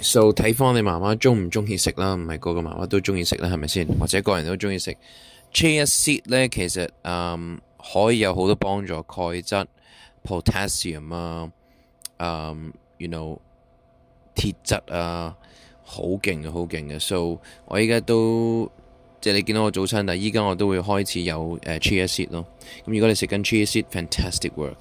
So 睇翻你妈妈中唔中意食啦，唔系个个妈妈都中意食啦，系咪先？或者个人都中意食 cheese seed 咧？其实诶可以有好多帮助，钙质、potassium 啊，诶，you know 铁质啊，好劲嘅，好劲嘅。So 我依家都即系你见到我早餐，但系依家我都会开始有诶 cheese seed 咯。咁如果你食紧 cheese seed，fantastic work！